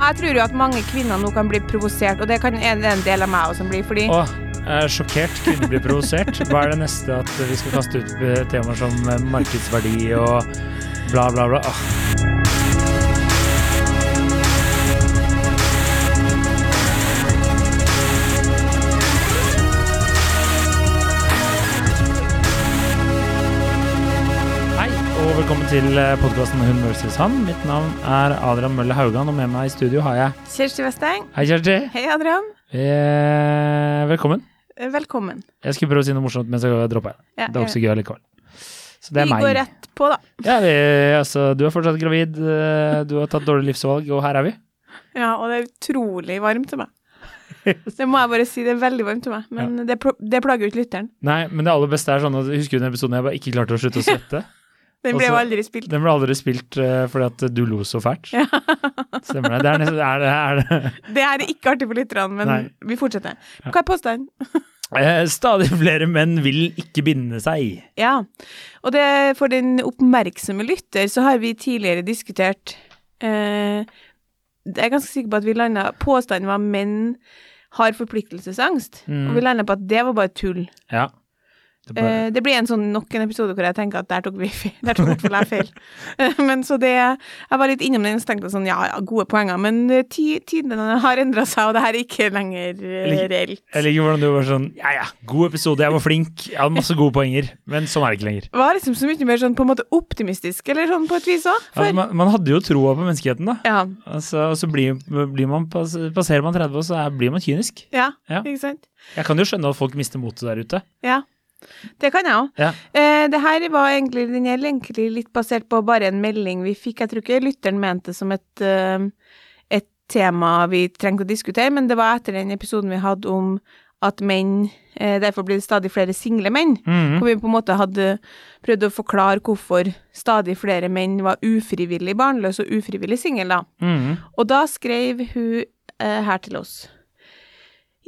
Jeg tror jo at mange kvinner nå kan bli provosert, og det kan en, en del av meg også bli, fordi Åh, jeg er sjokkert. Kvinner blir provosert. Hva er det neste at vi skal kaste ut temaer som markedsverdi og bla, bla, bla? Åh. Velkommen til podkasten Hun versus han. Mitt navn er Adrian Mølle Haugan, og med meg i studio har jeg Kjersti Westeng. Hei, Kjersti. Hei, Adrian. Eh, velkommen. Eh, Velkommen. Jeg skulle prøve å si noe morsomt, men så dropper jeg. Ja, Det er ikke så gøy likevel. Så det er vi meg. går rett på, da. Ja, vi, altså, du er fortsatt gravid, eh, du har tatt dårlige livsvalg, og her er vi. Ja, og det er utrolig varmt til meg. Det må jeg bare si, det er veldig varmt til meg, men det, pl- det plager jo ikke lytteren. Nei, men det aller beste er sånn at Husker du den episoden jeg bare ikke klarte å slutte å svette? Den ble jo aldri spilt. Den ble aldri spilt uh, fordi at du lo så fælt. Stemmer det? Det er nesten er det, er det. Det er ikke artig for lytterne, men Nei. vi fortsetter. Hva er påstanden? Eh, Stadig flere menn vil ikke binde seg. Ja, og det, for den oppmerksomme lytter så har vi tidligere diskutert eh, Jeg er ganske sikker på at vi landa Påstanden var menn har forpliktelsesangst, Mm. og vi landa på at det var bare tull. Ja. Det bare, Eh, det blir en sånn nok en episode hvor jeg tenker at der tok vi feil. Der tok jeg feil. Eh, men så det Jeg var litt innom den og tenkte sånn, ja ja, gode poenger, men eh, tidene har endra seg, og det her er ikke lenger eh, reelt. jeg liker hvordan du var sånn Ja ja, god episode, jeg var flink, jeg hadde masse gode poenger. Men sånn er det ikke lenger. Var liksom så mye mer sånn på en måte optimistisk, eller sånn på et vis òg. Altså, man, man hadde jo troa på menneskeheten, da. Ja. Altså, og så blir, blir man, passerer man 30, og så er, blir man kynisk. Ja, Ja. ikke sant? Jeg kan jo skjønne at folk mister motet der ute. Ja. Det kan jeg òg. Ja. Eh, det her var egentlig, den er egentlig litt basert på bare en melding vi fikk. Jeg tror ikke lytteren mente det som et, eh, et tema vi trengte å diskutere, men det var etter den episoden vi hadde om at menn eh, Derfor blir det stadig flere single menn. Mhm. Hvor vi på en måte hadde prøvd å forklare hvorfor stadig flere menn var ufrivillig barnløse og ufrivillig single, da. Mhm. Og da skrev hun eh, her til oss.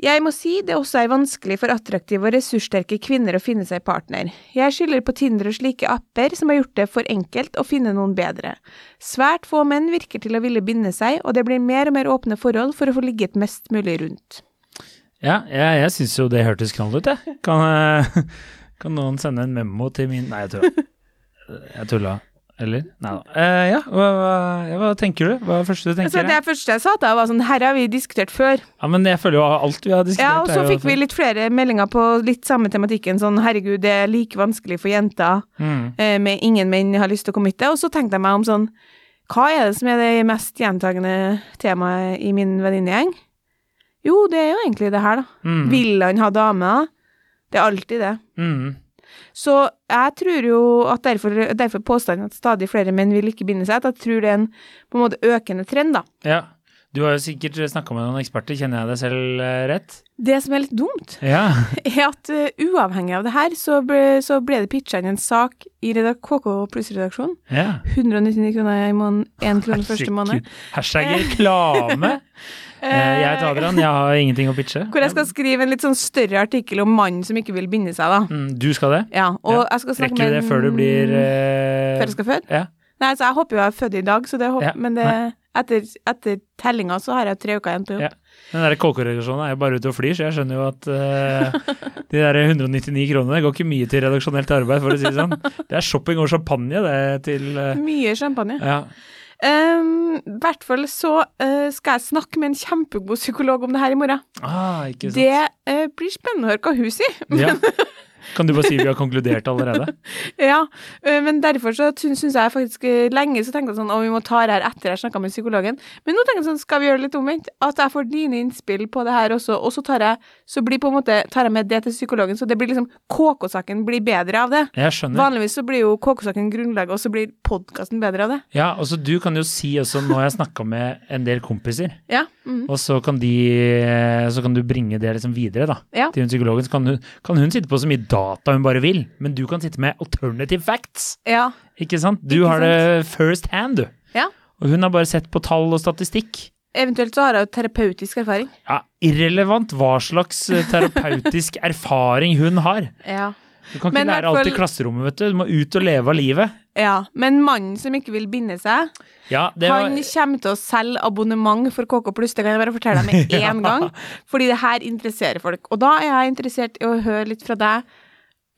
Jeg må si det også er vanskelig for attraktive og ressurssterke kvinner å finne seg partner. Jeg skylder på Tinder og slike apper som har gjort det for enkelt å finne noen bedre. Svært få menn virker til å ville binde seg, og det blir mer og mer åpne forhold for å få ligget mest mulig rundt. Ja, jeg, jeg syns jo det hørtes knall ut, jeg. Kan, eh, kan noen sende en memo til min Nei, jeg tulla. Jeg tulla. Eller? Nei da. Eh, ja, hva, hva, hva tenker du? Hva er det første du tenker? Altså, det første jeg sa da, var sånn Her har vi diskutert før. Ja, men jeg føler jo alt vi har diskutert Ja, og så fikk vi litt flere meldinger på litt samme tematikken. Sånn herregud, det er like vanskelig for jenter mm. eh, med ingen menn har lyst til å committe. Og så tenkte jeg meg om sånn Hva er det som er det mest gjentagende temaet i min venninnegjeng? Jo, det er jo egentlig det her, da. Mm. Vil han ha dame? Det er alltid det. Mm. Så jeg tror jo at derfor, derfor påstanden at stadig flere menn vil ikke binde seg, at jeg tror det er en på en måte økende trend, da. Ja. Du har jo sikkert snakka med noen eksperter, kjenner jeg deg selv eh, rett? Det som er litt dumt, Ja. er at uh, uavhengig av det her, så ble, så ble det pitcha inn en sak i KK Pluss-redaksjonen. ja. 199 kroner i måneden, én krone første måned. Hashtag reklame. Eh, jeg heter Adrian, jeg har ingenting å pitche. Hvor jeg skal skrive en litt sånn større artikkel om mannen som ikke vil binde seg, da. Mm, du skal det? Ja, og Ja. jeg skal snakke Rekker du det før du blir uh... Før jeg skal føde? Ja. Nei, så jeg håper jo jeg er født i dag, så det håper, Ja, men det, etter, etter tellinga så har jeg tre uker igjen på jobb. Ja. Den der KK-redaksjonen er jo bare ute og flyr, så jeg skjønner jo at uh, de der 199 kronene går ikke mye til redaksjonelt arbeid, for å si det sånn. Det er shopping og champagne, det, til uh... Mye champagne. Ja. Ehm, I hvert fall så uh, skal jeg snakke med en kjempegod psykolog om det her i morgen. Ah. Det uh, blir spennende å høre hva hun sier. Ja. Kan du bare si vi har konkludert allerede? Ja, ø, men derfor så syns jeg faktisk lenge så tenkte jeg sånn å, vi må ta det her etter jeg snakka med psykologen. Men nå tenker jeg sånn, skal vi gjøre det litt omvendt? At jeg får dine innspill på det her også, og så tar jeg, så blir på en måte, tar jeg med det til psykologen, så det blir liksom KK-saken blir bedre av det. Jeg skjønner. Vanligvis så blir jo KK-saken grunnlaget, og så blir podkasten bedre av det. Ja, og så du kan jo si også, nå har jeg snakka med en del kompiser, Ja. Mm. og så kan de Så kan du bringe det liksom videre, da. Ja. Til hun psykologen. Så kan hun, kan hun sitte på så mye data hun bare vil, men du kan sitte med alternative facts. ja. Ikke sant? Du Ikke har det first hand, du. Ja. Og hun har bare sett på tall og statistikk. Eventuelt så har jo terapeutisk erfaring. Ja, Irrelevant hva slags eh, terapeutisk erfaring hun har. Ja. Du kan ikke Men lære alt i klasserommet, vet du. Du må ut og leve av livet. ja. Men mannen som ikke vil binde seg, Ja, var, Han kommer til å selge abonnement for KK Pluss, det kan jeg bare fortelle deg med Ja. gang. Fordi det her interesserer folk. Og da er jeg interessert i å høre litt fra deg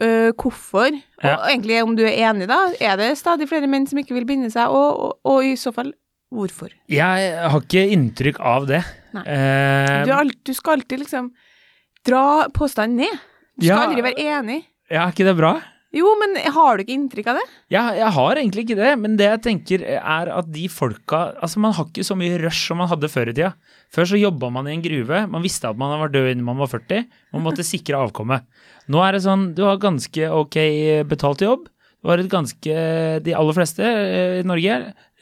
Uh, hvorfor, Ja. og egentlig om du er enig, da. Er det stadig flere menn som ikke vil binde seg, og, og, og i så fall hvorfor? jeg har ikke inntrykk av det. Eh, Du, alt, du skal alltid liksom dra påstanden ned. Du skal Ja. aldri være enig. ja, er ikke det bra? Jo, men har du ikke inntrykk av det? Jeg, jeg har egentlig ikke det, men det jeg tenker er at de folka Altså, man har ikke så mye rush som man hadde før i tida. Før så jobba man i en gruve, man visste at man var død innen man var 40, man måtte sikre avkommet. Nå er det sånn, du har ganske ok betalt jobb, du har et ganske De aller fleste eh, i Norge,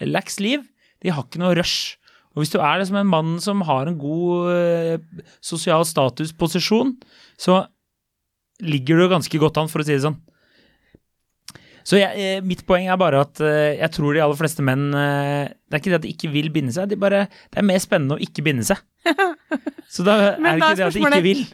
lax liv, de har ikke noe rush. Og hvis du er liksom en mann som har en god eh, sosial statusposisjon, så ligger du ganske godt an, for å si det sånn. Så jeg, eh, mitt poeng er bare at eh, jeg tror de aller fleste menn Det er ikke det at de ikke vil binde seg, de bare, det er mer spennende å ikke binde seg. Så da er det ikke det at de ikke vil.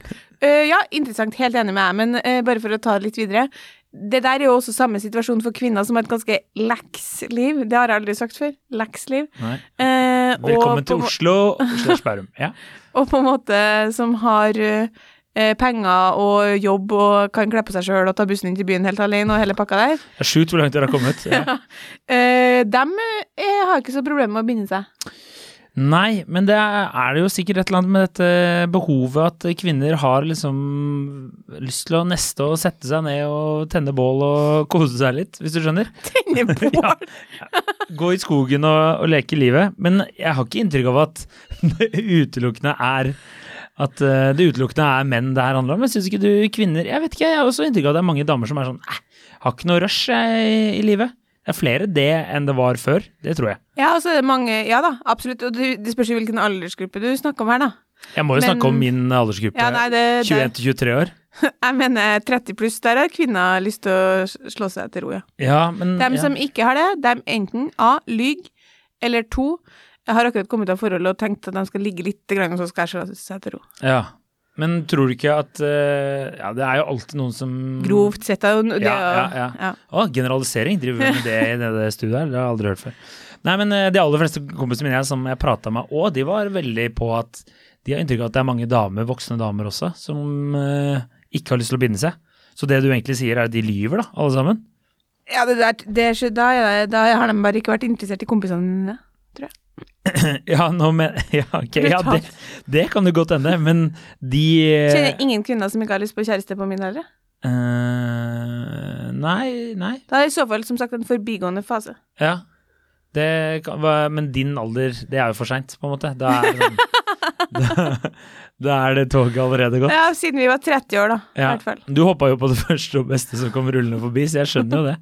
Øh, ja, interessant. Helt enig med deg. Men uh, bare for å ta det litt videre. Det der er jo også samme situasjon for kvinner som har et ganske lax liv. Det har jeg aldri sagt før. Lax liv. Uh, Eh, Velkommen til Oslo, Oslo slash Bærum. Ja. Og på en måte som har penger og jobb og kan kle på seg sjøl og ta bussen inn til byen helt alene og hele pakka der. Det er sjukt hvor langt dere har kommet. Ja. Dem eh, har ikke så problemer med å binde seg. Nei, men det er, det jo sikkert et eller annet med dette behovet at kvinner har liksom lyst til å neste og sette seg ned og tenne bål og kose seg litt, hvis du skjønner. Tenne bål. Gå i skogen og, og leke livet. Men jeg har ikke inntrykk av at det utelukkende er at eh, det utelukkende er menn det her handler om. Jeg syns ikke du kvinner Jeg vet ikke, jeg har også inntrykk av at det er mange damer som er sånn eh, har ikke noe rush i, i livet. Det er flere det enn det var før. Det tror jeg. Ja, og så det mange Ja da, absolutt. Og det, spørs jo hvilken aldersgruppe du snakker om her, da. Jeg må jo Men- snakke om min aldersgruppe. Ja, nei, det, det 21 til 23 år. Jeg mener 30 pluss, der har kvinner lyst til å slå seg til ro, ja. Ja, men Dem ja. som ikke har det, dem enten A. lyg, eller to Jeg har akkurat kommet av forholdet og tenkt at de skal ligge litt, grann, og så skal jeg slå seg til ro. ja. Men tror du ikke at eh, Ja, det er jo alltid noen som Grovt sett. da, Det, Ja, ja, ja. ja. Å, generalisering. Driver vi med det i det studiet her? Det har jeg aldri hørt før. Nei, men eh, de aller fleste kompisene mine som jeg prata med òg, de var veldig på at de har inntrykk av at det er mange damer, voksne damer også, som eh, ikke har lyst til å binde seg. Så det du egentlig sier, er at de lyver, da, alle sammen? Ja, det der, det, er da, er da har de bare ikke vært interessert i kompisene dine. Ja, nå men, ja, okay, ja det, det kan jo godt hende, men de eh, Kjenner ingen kvinner som ikke har lyst på kjæreste på min alder. Uh, Nei, nei. Da er det i så fall som sagt en forbigående fase. Ja. Det kan, men din alder, det er jo for seint, på en måte. Da er det, sånn, da, da er det toget allerede gått. Ja, siden vi var 30 år, da. I Ja. hvert fall. Du hoppa jo på det første og beste som kom rullende forbi, så jeg skjønner jo det.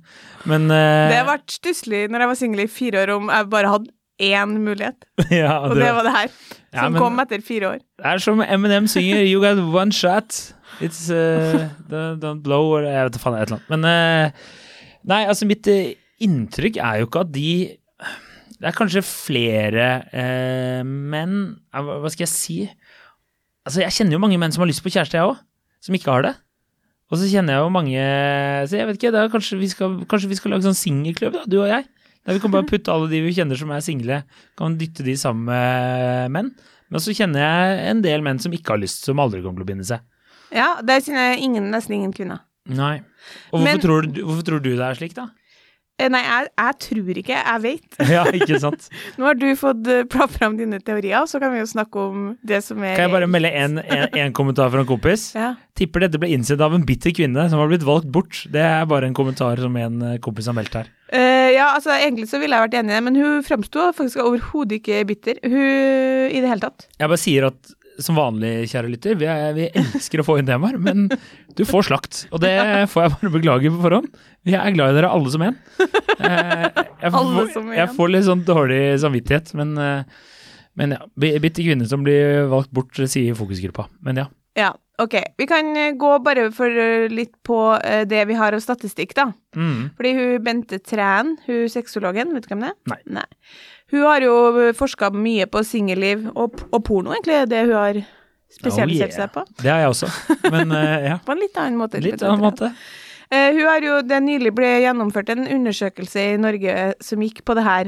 Men uh, Det ble stusslig når jeg var singel i fire år, om jeg bare hadde én mulighet. ja, Og det var det her, Ja, som men- kom etter fire år. Det er som Eminem synger 'You got one shot'. It's uh, don't, don't blow or Jeg vet da faen, et eller annet. Men uh, Nei, altså, mitt eh, inntrykk er jo ikke at de Det er kanskje flere uh, menn Hva skal jeg si? Altså, jeg kjenner jo mange menn som har lyst på kjæreste, jeg òg. Som ikke har det. Og så kjenner jeg jo mange Så jeg vet ikke, kanskje vi skal, kanskje vi skal lage sånn singelklubb, da, du og jeg. Der vi kan bare putte alle de vi kjenner som er single, kan dytte de sammen med menn. Men så kjenner jeg en del menn som ikke har lyst, som aldri kommer til å binde seg. Ja, der kjenner jeg ingen, nesten ingen kvinner. Nei. Og hvorfor, Men- tror du, hvorfor tror du det er slik, da? Eh, Nei, jeg, jeg tror ikke. Jeg vet. Ja, ikke sant. Nå har du fått uh, platt fram dine teorier, så kan vi jo snakke om det som er Kan jeg bare melde en, en, en kommentar fra en kompis? Ja. Tipper dette ble innsett av en bitter kvinne som har blitt valgt bort. Det er bare en kommentar som en eh, kompis har meldt her. Uh, ja, altså egentlig så ville jeg vært enig i det, men hun framsto faktisk overhodet ikke bitter. Hun i det hele tatt. Jeg bare sier at som vanlig, kjære lytter, vi, er, vi elsker å få inn temaer, men du får slakt. Og det får jeg bare beklage på forhånd. Vi er glad i dere alle som en. Eh, Jeg, får, jeg får litt sånn dårlig samvittighet, men, eh, men ja. Bitte Bitter kvinne som blir valgt bort, sier fokusgruppa. Men ja. Ja, ok. Vi kan eh, gå bare for eh, litt på eh, det vi har av statistikk, da. Mm. Fordi hun Bente Træn, hun sexologen, vet du hvem det er? Nei. Hun har jo forska mye på singelliv og, og porno, egentlig, det hun har spesialisert Oh, yeah. seg på. Det har jeg også. Men uh, ja. På en litt annen måte. Litt annen måte. Uh, hun har jo, Det nylig ble gjennomført en undersøkelse i Norge som gikk på det her.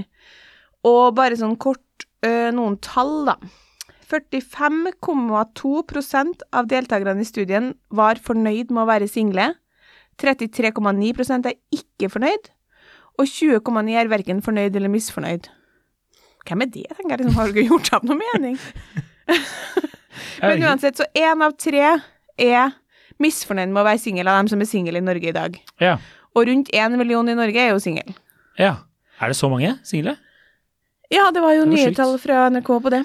Og bare sånn kort uh, noen tall, da. 45,2% av deltakerne i studien var fornøyd med å være single. 33,9% er ikke fornøyd. Og 20,9 er verken fornøyd eller misfornøyd. Hvem er det, tenker jeg. Liksom, har du ikke gjort deg opp noe mening? Men uansett, så én av tre er misfornøyd med å være singel av dem som er single i Norge i dag. Ja. Og rundt én million i Norge er jo single. ja. Er det så mange single? Ja, det var jo Det var nye tall fra NRK på det.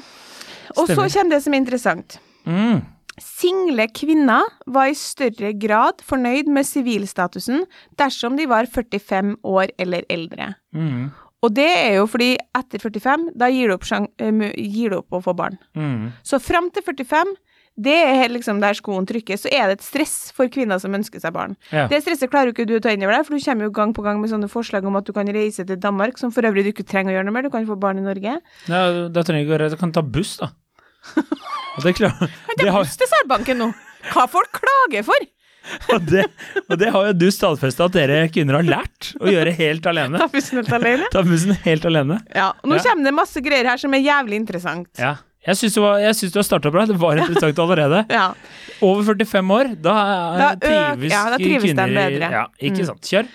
Og så kommer det som er interessant. Mm. Single kvinner var i større grad fornøyd med sivilstatusen dersom de var 45 år eller eldre. Mm. Og det er jo fordi etter 45, da gir du opp, eh, gir du opp å få barn. Mm. Så fram til 45, det er liksom der skoen trykker, så er det et stress for kvinner som ønsker seg barn. Ja. Det stresset klarer jo ikke du å ta inn over deg, for du kommer jo gang på gang med sånne forslag om at du kan reise til Danmark, som for øvrig du ikke trenger å gjøre noe mer, du kan få barn i Norge. Ja, da trenger jeg ikke å reise, du kan ta buss, da. Og det, klar, Kan ta buss til Særbanken nå! Hva folk klager for! Og, det, og det har jo du stadfesta at dere kvinner har lært å gjøre helt alene. Ta pusten helt alene. Ta pusten helt alene. Ja, og nå Ja. kommer det masse greier her som er jævlig interessant. Ja. Jeg syns du, har starta bra. Det var interessant allerede. Ja. Over 45 år, da, Da eh, trives, ja, da trives kvinner bedre. Ja, ikke Mm. sant. Kjør.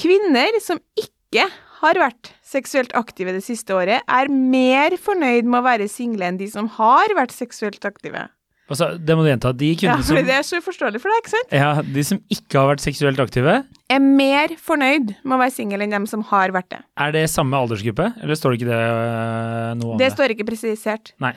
Kvinner som ikke har vært seksuelt aktive det siste året, er mer fornøyd med å være single enn de som har vært seksuelt aktive. Altså, det må du gjenta. De Ja, som, det er så uforståelig for deg, ikke sant? ja, de som ikke har vært seksuelt aktive, Er mer fornøyd med å være single enn dem som har vært det. er det samme aldersgruppe? Eller står det ikke det eh, noe om Det det? står ikke presisert. Nei.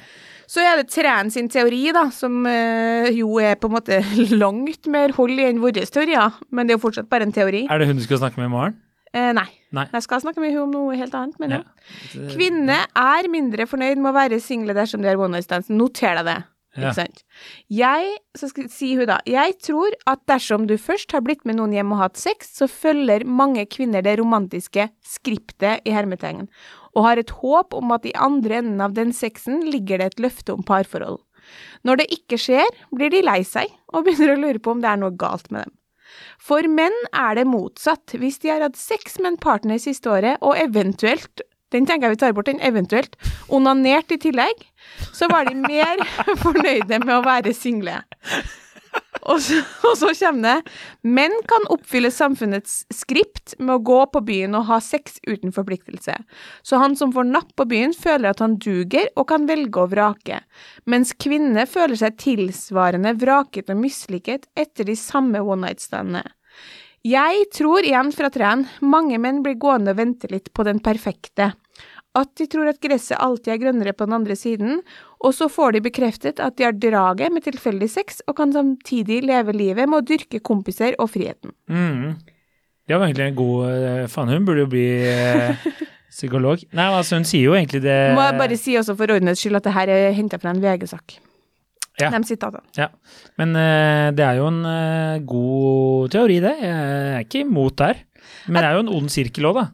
Så er det Træn sin teori, da, som eh, jo er på en måte langt mer hold i enn våre teorier, men det er jo fortsatt bare en teori. Er det hun du skal snakke med i morgen? Eh, nei. Nei. Jeg skal snakke med henne om noe helt annet, men. Ja. Kvinner er mindre fornøyd med å være single dersom de har one night stands. Noter deg det. Ikke sant? Jeg, så skal, sier hun da, jeg tror at dersom du først har blitt med noen hjem og hatt sex, så følger mange kvinner det romantiske skriptet i hermetegn, og har et håp om at i andre enden av den sexen ligger det et løfte om parforhold. Når det ikke skjer, blir de lei seg og begynner å lure på om det er noe galt med dem. For menn er det motsatt. Hvis de har hatt sex med en partner siste året, og eventuelt den tenker jeg vi tar bort, den eventuelt onanert i tillegg, så var de mer fornøyde med å være single. Og så, og så kommer det Menn kan oppfylle samfunnets skript med å gå på byen og ha sex uten forpliktelse. Så han som får napp på byen, føler at han duger og kan velge å vrake, mens kvinner føler seg tilsvarende vraket og mislykket etter de samme one night-standene. Jeg tror igjen fra trærne, mange menn blir gående og vente litt på den perfekte. At de tror at gresset alltid er grønnere på den andre siden, og så får de bekreftet at de har draget med tilfeldig sex, og kan samtidig leve livet med å dyrke kompiser og friheten. Mm. Det var egentlig en god eh, Faen, hun burde jo bli eh, psykolog. Nei, altså, hun sier jo egentlig det Må jeg bare si også for ordnets skyld at det her er henta fra en VG-sak. Ja. De sitatene. Ja. Men eh, det er jo en god teori, det. Jeg er ikke imot der. Men det er jo en ond sirkel òg, da.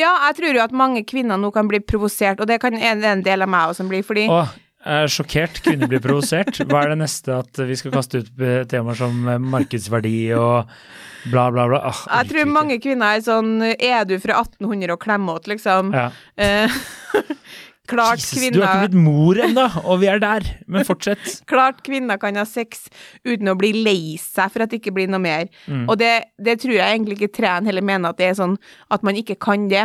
Ja, jeg tror jo at mange kvinner nå kan bli provosert, og det kan en, en del av meg også blir, fordi Åh, jeg er sjokkert. Kvinner blir provosert. Hva er det neste at vi skal kaste ut eh, temaer som eh, markedsverdi og bla, bla, bla? Åh, jeg tror mange kvinner er sånn Er du fra 1800 og klemmete, liksom? ja. Eh, Klart Jesus, du har ikke blitt mor ennå, og vi er der. Men fortsett. klart kvinner kan ha sex uten å bli lei seg for at det ikke blir noe mer. Mm. Og det, det tror jeg egentlig ikke Træn heller mener at det er sånn at man ikke kan det.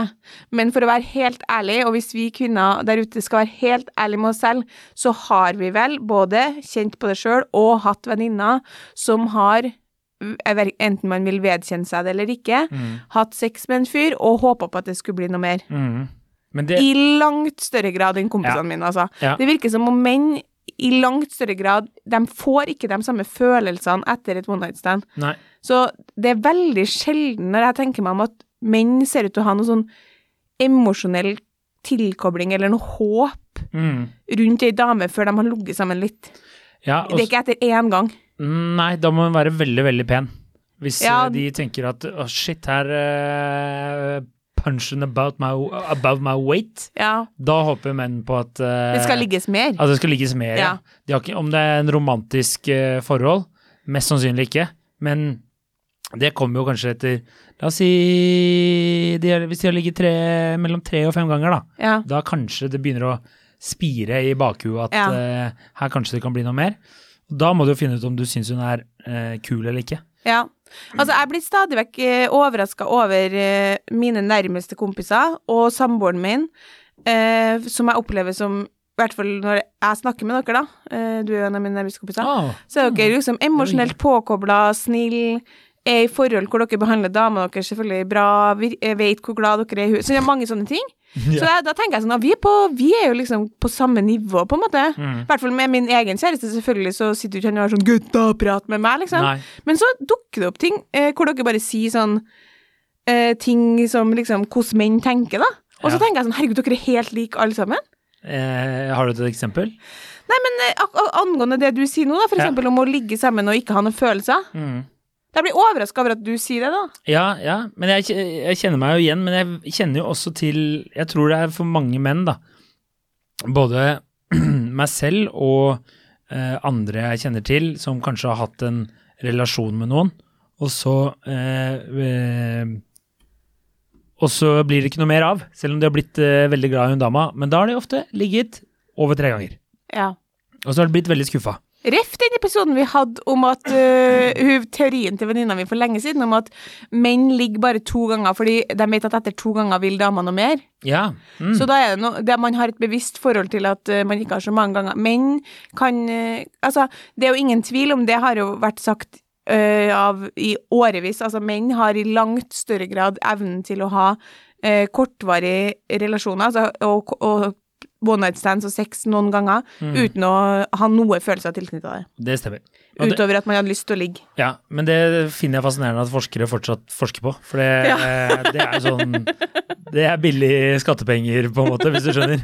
Men for å være helt ærlig, og hvis vi kvinner der ute skal være helt ærlige med oss selv, så har vi vel både kjent på det sjøl og hatt venninner som har ikke, enten man vil vedkjenne seg det eller ikke, Mm. hatt sex med en fyr og håpa på at det skulle bli noe mer. Mm. Men det I langt større grad enn kompisene Ja. mine, altså. Ja. Det virker som om menn i langt større grad De får ikke de samme følelsene etter et one night stand. Nei. Så det er veldig sjelden når jeg tenker meg om at menn ser ut til å ha noe sånn emosjonell tilkobling eller noe håp Mm. rundt ei dame før de har ligget sammen litt. Ja, og Det er ikke etter én gang. Nei, da må hun være veldig, veldig pen. Hvis Ja. eh, de tenker at å, shit, her uh, punching about my, above my weight. Ja. Da håper menn på at uh, Det skal ligges mer. At det skal ligges mer, ja. De har ikke, om det er en romantisk uh, forhold, mest sannsynlig ikke. Men det kommer jo kanskje etter La oss si de Hvis de har ligget tre, mellom tre og fem ganger, da. Ja. Da kanskje det begynner å spire i bakhuet at Ja. uh, her kanskje det kan bli noe mer. Da må du jo finne ut om du syns hun er uh, kul eller ikke. Ja. Altså, jeg blir stadig vekk eh, overraska over eh, mine nærmeste kompiser og samboeren min, eh, som jeg opplever som I hvert fall når jeg snakker med dere, da. Eh, du er en av mine nærmeste kompiser. Ah, Så er dere liksom emosjonelt påkobla, snill, er i forhold hvor dere behandler damene deres selvfølgelig bra, eh, vet hvor glad dere er i. Så det er mange sånne ting. Så da, da tenker jeg sånn at vi er, på, vi er jo liksom på samme nivå, på en måte. Mm. I hvert fall med min egen kjæreste, selvfølgelig, så sitter jo ikke han og har sånn 'gutta, prat med meg', liksom. Nei. Men så dukker det opp ting eh, hvor dere bare sier sånn eh, ting som liksom hvordan menn tenker, da. Og så Ja. tenker jeg sånn herregud, dere er helt like alle sammen. Eh, har du et eksempel? Nei, men eh, angående det du sier nå, da, for Ja. eksempel om å ligge sammen og ikke ha noen følelser. Mm. Jeg blir overraska over at du sier det, da. Ja, ja, men jeg, jeg kjenner meg jo igjen, men jeg kjenner jo også til Jeg tror det er for mange menn, da. Både meg selv og eh, andre jeg kjenner til, som kanskje har hatt en relasjon med noen, og så eh, eh, Og så blir det ikke noe mer av, selv om de har blitt eh, veldig glad i hun dama. Men da har de ofte ligget over tre ganger. Ja. Og så har de blitt veldig skuffa. Ref den episoden vi hadde om at uh, teorien til venninna mi for lenge siden om at menn ligger bare to ganger fordi de vet at etter to ganger vil dama noe mer. Ja. Mm. Så da er det noe Man har et bevisst forhold til at uh, man ikke har så mange ganger. Menn kan uh, Altså, det er jo ingen tvil om det har jo vært sagt av i årevis. Altså, menn har i langt større grad evnen til å ha kortvarige relasjoner, altså og, og one night stands og sex noen ganger, uten å ha noe følelser tilknytta det. Det stemmer. Og det- Utover at man hadde lyst til å ligge. Ja, men det finner jeg fascinerende at forskere fortsatt forsker på. For det, Ja. eh, det er sånn Det er billig skattepenger, på en måte, hvis du skjønner.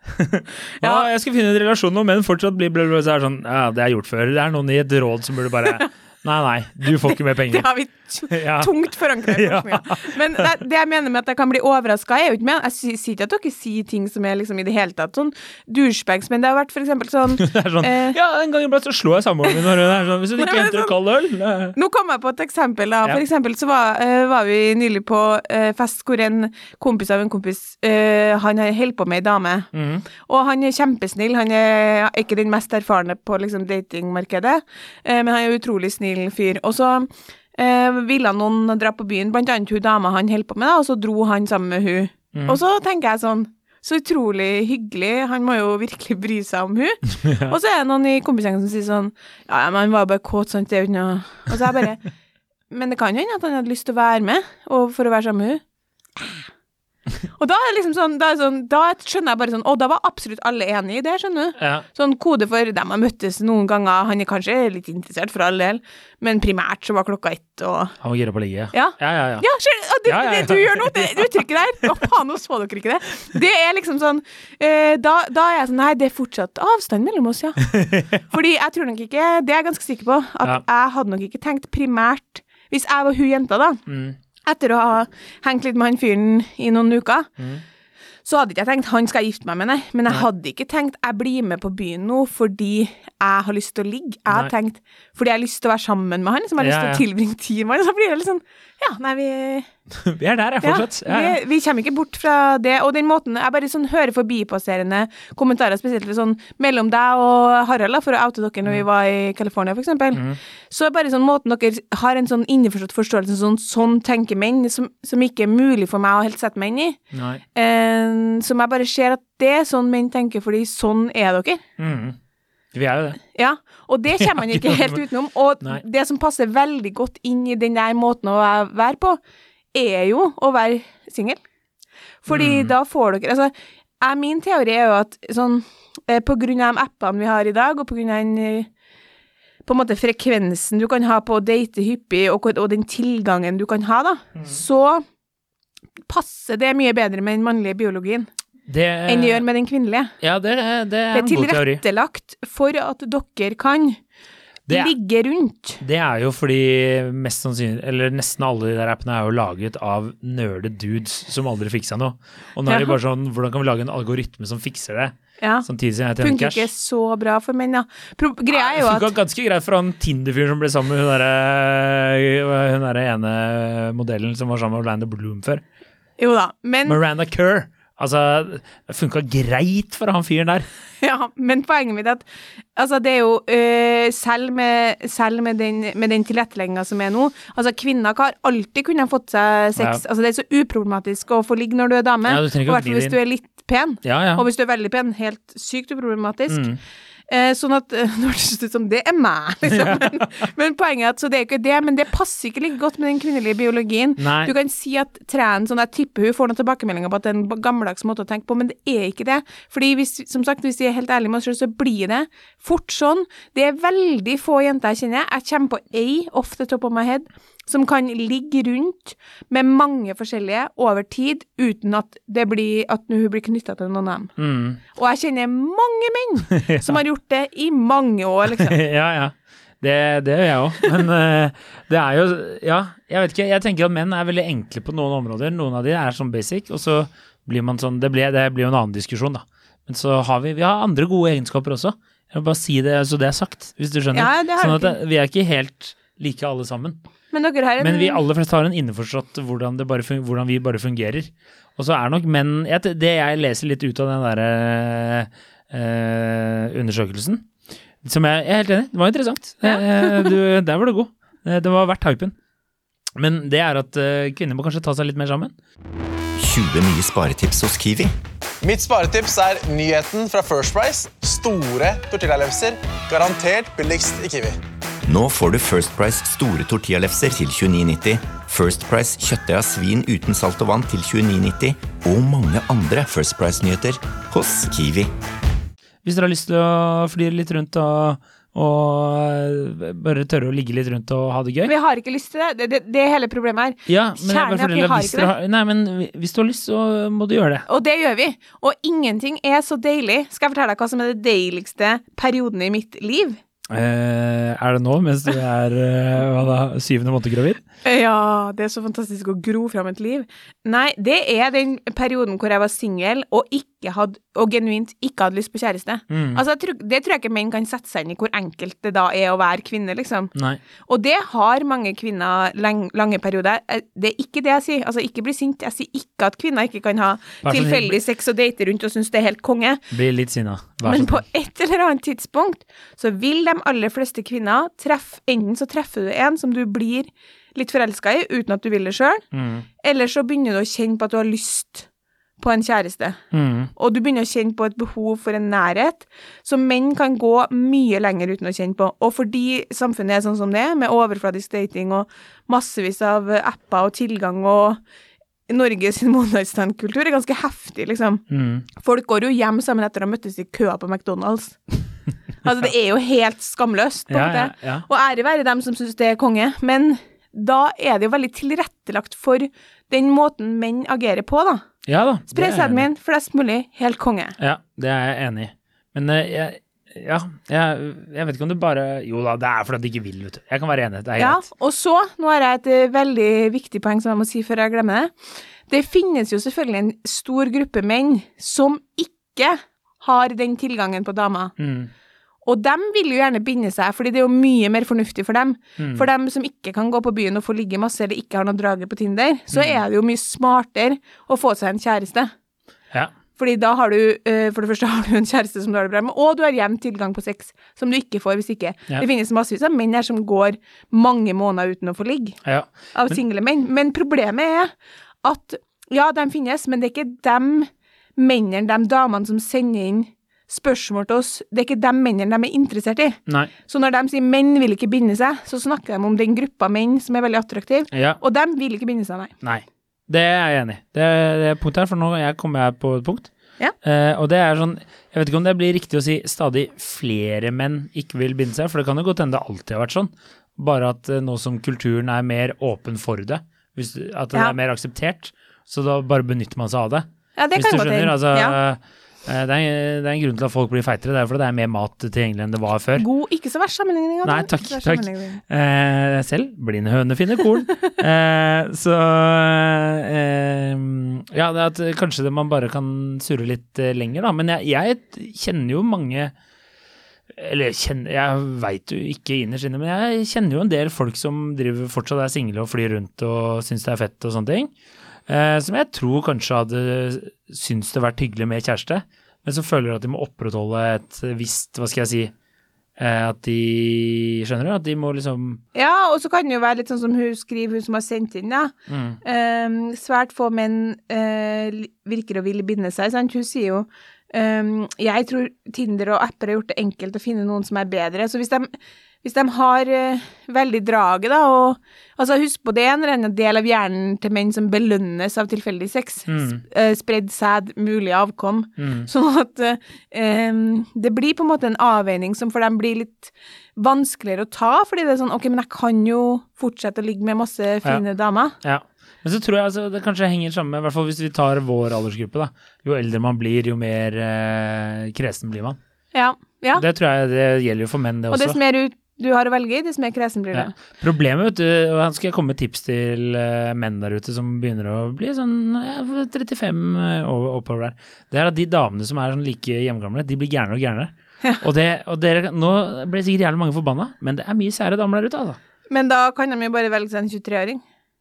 Ja, jeg skal finne en relasjon nå, menn fortsatt blir bla, bla, så er det sånn Ja, det er gjort før. Det er noen i et råd som burde bare Nei, nei, du får ikke mer penger. Det har vi Ja. tungt forankra i Ja. forskninga. Men det, det jeg mener med at jeg kan bli overraska, er jo ikke med Jeg sier ikke at dere sier ting som er liksom i det hele tatt sånn douchebags, men det har vært for eksempel sånn sånn eh, Ja, en gang iblant så slår jeg samboeren min når hun er sånn Hvis hun ikke henter sånn- kald øl eh, Nå kom jeg på et eksempel. da. For eksempel så var, uh, var vi nylig på uh, fest hvor en kompis av en kompis uh, Han holder på med ei dame. mm. Og han er kjempesnill. Han er ikke den mest erfarne på liksom, datingmarkedet, men han er utrolig snill fyr. Og så eh, ville noen dra på byen, blant annet hun dama han holdt på med, da, og så dro han sammen med hun. Mm. Og så tenker jeg sånn så utrolig hyggelig, han må jo virkelig bry seg om hun. Og så er det noen i kompisgjengen som sier sånn Ja, men han var bare kåt, sant, det er jo ikke noe Og så er jeg bare Men det kan hende at han hadde lyst til å være med, og for å være sammen med hun. Og da er det liksom sånn, da, sånn, da skjønner jeg bare sånn Å, da var absolutt alle enig i det, skjønner du. Ja. Sånn kode for dem har møttes noen ganger, han er kanskje litt interessert for all del, men primært så var klokka ett og Han var gira på ligge. Ja. ja, ja. ja. Ja, du, og det, det du gjør nå, det uttrykket der Å faen, nå så dere ikke det. Det er liksom sånn eh, da, da er jeg sånn Nei, det er fortsatt avstand mellom oss, ja. Fordi jeg tror nok ikke Det er jeg ganske sikker på, at jeg hadde nok ikke tenkt primært Hvis jeg var hun jenta, da, Mm. Etter å ha hengt litt med han fyren i noen uker, så hadde ikke jeg tenkt han skal gifte meg med, nei. Men jeg hadde ikke tenkt jeg blir med på byen nå fordi jeg har lyst til å ligge. Jeg har tenkt fordi jeg har lyst til å være sammen med han, som jeg har lyst til ja. å tilbringe tid med han. Så blir det litt sånn Ja, nei, vi Vi er der, jeg, fortsatt. Ja. Vi, vi kommer ikke bort fra det. Og den måten Jeg bare sånn hører forbipasserende kommentarer, spesielt sånn mellom deg og Harald, for å oute dere når vi var i California, for eksempel. Så er bare sånn måten dere har en sånn innforstått forståelse sånn, sånn tenker menn, som, som ikke er mulig for meg å helt sette meg inn i. Nei. Eh, som jeg bare ser at det er sånn menn tenker, fordi sånn er dere. Mm. Vi er jo det. Ja, og det kommer man ikke helt utenom. Og Nei. det som passer veldig godt inn i den der måten å være på, er jo å være singel. Fordi Mm. da får dere Altså, jeg, min teori er jo at sånn eh, På grunn av de appene vi har i dag, og på grunn av den eh, på en måte frekvensen du kan ha på å date hyppig, og, og den tilgangen du kan ha, da, Mm. så passer det mye bedre med den mannlige biologien Det, enn det gjør med den kvinnelige. Ja, det, det er en god teori. Det er tilrettelagt for at dere kan er- ligge rundt. Det er jo fordi mest sannsynlig, eller nesten alle de der appene er jo laget av nerde dudes som aldri fiksa noe. Og nå er det Ja. bare sånn, hvordan kan vi lage en algoritme som fikser det? Ja. Samtidig som jeg tjener Funker ikke så bra for menn, ja. Pro greia er Det at funka ganske greit for han Tinder-fyren som ble sammen med hun derre hun derre ene modellen som var sammen med Orlando Bloom før. Jo da, men, Miranda Kerr. Altså, det funka greit for han fyren der. ja, men poenget mitt er at altså, det er jo øh, Selv med, selv med den, med tilrettelegginga som er nå Altså, kvinner har alltid kunnet fått seg sex. Altså, det er så uproblematisk å få ligge når du er dame. Ja, du ikke og i hvert fall hvis du er litt pen. Ja, ja. Og hvis du er veldig pen, helt sykt uproblematisk. Mm. Eh, sånn at eh, Nå hørtes det ut som det er meg, liksom. Men, men poenget er at så det er ikke det, men det passer ikke like godt med den kvinnelige biologien. Nei. Du kan si at trenen sånn, Jeg tipper hun får noen tilbakemeldinger på at det er en gammeldags måte å tenke på, men det er ikke det. Fordi hvis, som sagt, hvis vi er helt ærlige med oss selv, så blir det fort sånn. Det er veldig få jenter jeg kjenner. Jeg kommer på ei, off the top of my head, som kan ligge rundt med mange forskjellige over tid, uten at det blir at hun blir knytta til noen av dem. Mm. Og jeg kjenner mange menn som har gjort det i mange år, liksom. ja, ja. Det, det gjør jeg òg. Men uh, det er jo Ja, jeg vet ikke. Jeg tenker at menn er veldig enkle på noen områder. Noen av de er sånn basic, og så blir man sånn Det, blir jo en annen diskusjon, da. Men så har vi Vi har andre gode egenskaper også. Jeg vil bare si det så det er sagt, hvis du skjønner. Ja, sånn at det, vi er ikke helt like alle sammen. Men dere har en Men vi aller fleste har en innforstått hvordan, det bare hvordan vi bare fungerer. Og så er nok menn Det jeg leser litt ut av den derre eh, undersøkelsen Som jeg, jeg er helt enig, det var interessant. Eh, du, der var du god. Eh, det var verdt hypen. Men det er at eh, kvinner må kanskje ta seg litt mer sammen. 20 nye sparetips hos Kiwi. Mitt sparetips er nyheten fra First Price. Store tortillalefser. Garantert billigst i Kiwi. Nå får du First Price store tortillalefser til 29,90, First Price kjøttdeig av svin uten salt og vann til 29,90 og mange andre First Price-nyheter hos Kiwi. Hvis dere har lyst til å fly litt rundt og, og bare tørre å ligge litt rundt og ha det gøy. Vi har ikke lyst til det. Det, det, det er hele problemet her. Ja, men Kjernen er at vi har ikke det. har, nei, men hvis du har lyst, så må du gjøre det. Og det gjør vi. Og ingenting er så deilig. Skal jeg fortelle deg hva som er det deiligste perioden i mitt liv? Eh, er det nå, mens du er eh, hva da, syvende måned gravid? Ja, det er så fantastisk å gro fram et liv. Nei, det er den perioden hvor jeg var singel og, ikke hadde- og genuint ikke hadde lyst på kjæreste. Mm. Altså, Det tror jeg ikke menn kan sette seg inn i hvor enkelt det da er å være kvinne, liksom. Nei. Og det har mange kvinner lang, lange perioder. Eh, Det er ikke det jeg sier. Altså, ikke bli sint. Jeg sier ikke at kvinner ikke kan ha tilfeldig sex og date rundt og synes det er helt konge. Bli litt sinna. Men på et eller annet tidspunkt så vil de aller fleste kvinner treffe Enten så treffer du en som du blir litt forelska i uten at du vil det sjøl, Mm. eller så begynner du å kjenne på at du har lyst på en kjæreste. Mm. Og du begynner å kjenne på et behov for en nærhet som menn kan gå mye lenger uten å kjenne på. Og fordi samfunnet er sånn som det er, med overfladisk dating og massevis av apper og tilgang og Norges motstandskultur er ganske heftig, liksom. Mm. Folk går jo hjem sammen etter å ha møttes i køa på McDonald's. altså, det er jo helt skamløst, på en Ja, måte. ja, ja. Og ære være dem som syns det er konge, men da er det jo veldig tilrettelagt for den måten menn agerer på, da. Ja da. Spre sæden flest mulig, helt konge. Ja, det er jeg enig i. Men uh, jeg, ja, jeg, jeg vet ikke om du bare Jo da, det er fordi du ikke vil, vet du. Jeg kan være enig, det er Ja, greit. og så, nå har jeg et eh, veldig viktig poeng som jeg må si før jeg glemmer det. Det finnes jo selvfølgelig en stor gruppe menn som ikke har den tilgangen på damer. Mm. Og dem vil jo gjerne binde seg, fordi det er jo mye mer fornuftig for dem. Mm. For dem som ikke kan gå på byen og få ligge masse, eller ikke har noe draget på Tinder, så Mm. er det jo mye smartere å få seg en kjæreste. Ja. Fordi da har du, eh, for det første har du en kjæreste som du har det bra med, og du har jevn tilgang på sex, som du ikke får hvis ikke. Ja. Det finnes massevis av menn her som går mange måneder uten å få ligge, ja. av single menn. Men problemet er at, ja, de finnes, men det er ikke de mennene, de damene som sender inn spørsmål til oss, det er ikke de mennene de er interessert i. Nei. Så når de sier menn vil ikke binde seg, så snakker de om den gruppa menn som er veldig attraktiv, Ja. og de vil ikke binde seg, nei. Nei. Det er jeg enig i. Det det er punktet her, for nå jeg kommer jeg på et punkt. Ja. Uh, og det er sånn Jeg vet ikke om det blir riktig å si stadig flere menn ikke vil binde seg, for det kan jo godt hende det alltid har vært sånn. Bare at uh, nå som kulturen er mer åpen for det, hvis, at det Ja. er mer akseptert, så da bare benytter man seg av det. Ja, det hvis kan du skjønner? Altså, ja. Eh, det, er, det er en grunn til at folk blir feitere, det er fordi det er mer mat tilgjengelig enn det var før. God, ikke så verst sammenligning. Nei, takk, takk. Eh, selv blind høne finner korn. eh, så eh, Ja, det er at kanskje det man bare kan surre litt eh, lenger, da. Men jeg, jeg kjenner jo mange Eller kjenner, jeg veit jo ikke innerst inne, men jeg kjenner jo en del folk som driver fortsatt er single og flyr rundt og syns det er fett og sånne ting. Eh, som jeg tror kanskje hadde syntes det vært hyggelig med kjæreste, men som føler at de må opprettholde et visst, hva skal jeg si eh, At de Skjønner du? At de må liksom Ja, og så kan det jo være litt sånn som hun skriver, hun som har sendt inn, da. mm, Um, svært få menn uh, virker å ville binde seg, sant. Hun sier jo um, Jeg tror Tinder og apper har gjort det enkelt å finne noen som er bedre. Så hvis de, hvis de har uh, veldig draget, da, og Altså, husk på det er en eller annen del av hjernen til menn som belønnes av tilfeldig sex. Mm. Sp- uh, spredd sæd, mulig avkom. mm, Sånn at uh, um, det blir på en måte en avveining som for dem blir litt vanskeligere å ta, fordi det er sånn OK, men jeg kan jo fortsette å ligge med masse fine damer. Ja. Men så tror jeg altså, det kanskje henger sammen med, i hvert fall hvis vi tar vår aldersgruppe, da. Jo eldre man blir, jo mer eh, kresen blir man. Ja. ja. Det tror jeg det gjelder jo for menn, det Og også. dess mer ut du har å velge i, dess mer kresen blir du. Ja. Problemet, vet du, og her skal jeg komme med tips til eh, menn der ute som begynner å bli sånn ja, 35 eh, over- oppover der, det er at de damene som er sånn like hjemmegamle, de blir gærnere og gærnere. Og, det, og dere, nå ble sikkert jævlig mange forbanna, men det er mye sære damer der ute, altså. Men da kan de jo bare velge seg en 23-åring.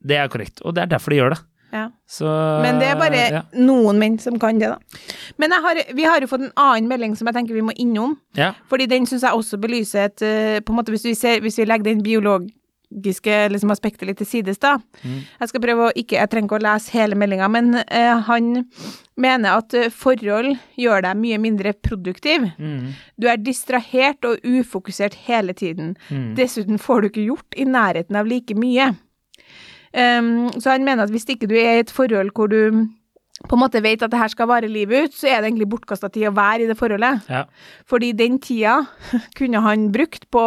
Det er korrekt, og det er derfor de gjør det. Ja. Så Men det er bare ja. noen menn som kan det, da. Men jeg har, vi har jo fått en annen melding som jeg tenker vi må innom. Ja. Fordi den syns jeg også belyser et eh, På en måte hvis vi, ser, hvis vi legger den biologiske liksom, aspektet litt til sides, da. Mm. Jeg skal prøve å ikke Jeg trenger ikke å lese hele meldinga, men uh, han mener at eh, forhold gjør deg mye mindre produktiv. Mm. Du er distrahert og ufokusert hele tiden. Mm. Dessuten får du ikke gjort i nærheten av like mye. Um, så han mener at hvis ikke du er i et forhold hvor du på en måte vet at det her skal vare livet ut, så er det egentlig bortkasta tid å være i det forholdet. Ja. Fordi den tida kunne han brukt på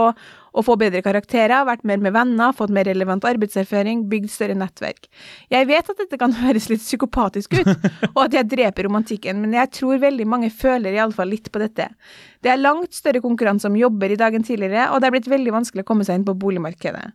å få bedre karakterer, vært mer med venner, fått mer relevant arbeidserfaring, bygd større nettverk. Jeg vet at dette kan høres litt psykopatisk ut, og at jeg dreper romantikken, men jeg tror veldig mange føler iallfall litt på dette. Det er langt større konkurranse om jobber i dag enn tidligere, og det er blitt veldig vanskelig å komme seg inn på boligmarkedet.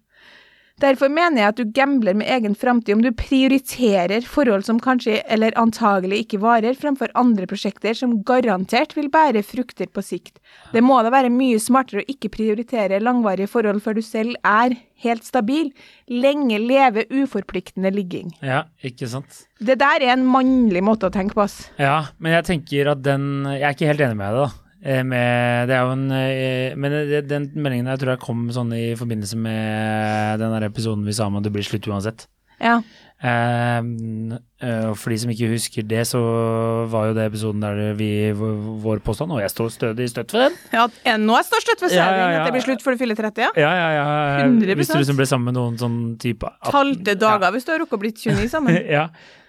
Derfor mener jeg at du gambler med egen framtid om du prioriterer forhold som kanskje eller antagelig ikke varer, fremfor andre prosjekter som garantert vil bære frukter på sikt. Det må da være mye smartere å ikke prioritere langvarige forhold før du selv er helt stabil. Lenge leve uforpliktende ligging. ja, ikke sant. Det der er en mannlig måte å tenke på, ass. Ja, men jeg tenker at den Jeg er ikke helt enig med deg, da. Eh, Med, det er jo en eh, Men den meldingen der tror jeg kom sånn i forbindelse med den episoden vi sa om at det blir slutt uansett. Ja. Eh, eh, og for de som ikke husker det, så var jo det episoden der vi Vår påstand, og jeg står stødig støtt for den. ja er nå jeg står støtt ved Ja, serien, ja, ja. at det blir slutt før du fyller 30, ja? Ja, ja, ja. 100%. Hvis du liksom ble sammen med noen sånn type 18 Talte dager hvis du har rukket å blitt 29 sammen. ja,